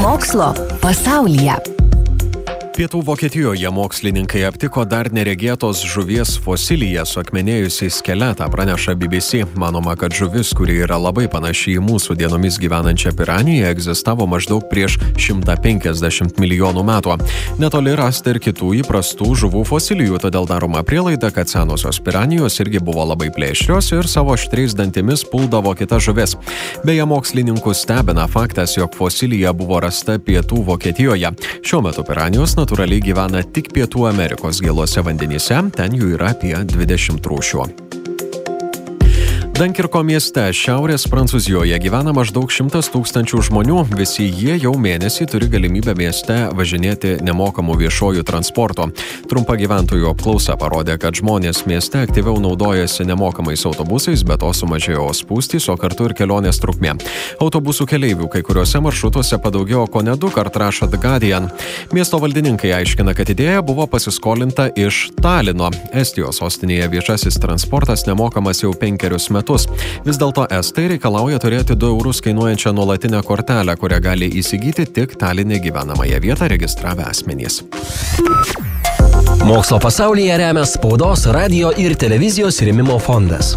Mokslo pasaulyje. Pietų Vokietijoje mokslininkai aptiko dar neregėtos žuvies fosiliją suakmenėjusį skeletą, praneša BBC. Manoma, kad žuvis, kuri yra labai panaši į mūsų dienomis gyvenančią piraniją, egzistavo maždaug prieš 150 milijonų metų. Netoli rasta ir kitų įprastų žuvų fosilijų, todėl daroma prielaida, kad senosios piranijos irgi buvo labai plėšrios ir savo aštriais dantimis puldavo kitas žuvis. Beje, mokslininkus stebina faktas, jog fosilija buvo rasta Pietų Vokietijoje. Šiuo metu piranijos natūraliai gyvena tik Pietų Amerikos gėlose vandenyse, ten jų yra apie 20 rūšių. Dankirko mieste šiaurės Prancūzijoje gyvena maždaug šimtas tūkstančių žmonių, visi jie jau mėnesį turi galimybę mieste važinėti nemokamų viešojų transporto. Trumpa gyventojų apklausa parodė, kad žmonės mieste aktyviau naudojasi nemokamais autobusais, bet to sumažėjo spūstys, o kartu ir kelionės trukmė. Autobusų keleivių kai kuriuose maršrutuose padaugėjo ko ne du kart rašo The Guardian. Miesto valdininkai aiškina, kad idėja buvo pasiskolinta iš Talino. Estijos sostinėje viešasis transportas nemokamas jau penkerius metus metus. Vis dėlto estai reikalauja turėti 2 eurus kainuojančią nuolatinę kortelę, kurią gali įsigyti tik Talinė gyvenamąją vietą registravę asmenys. Mokslo pasaulyje remia spaudos, radio ir televizijos rėmimo fondas.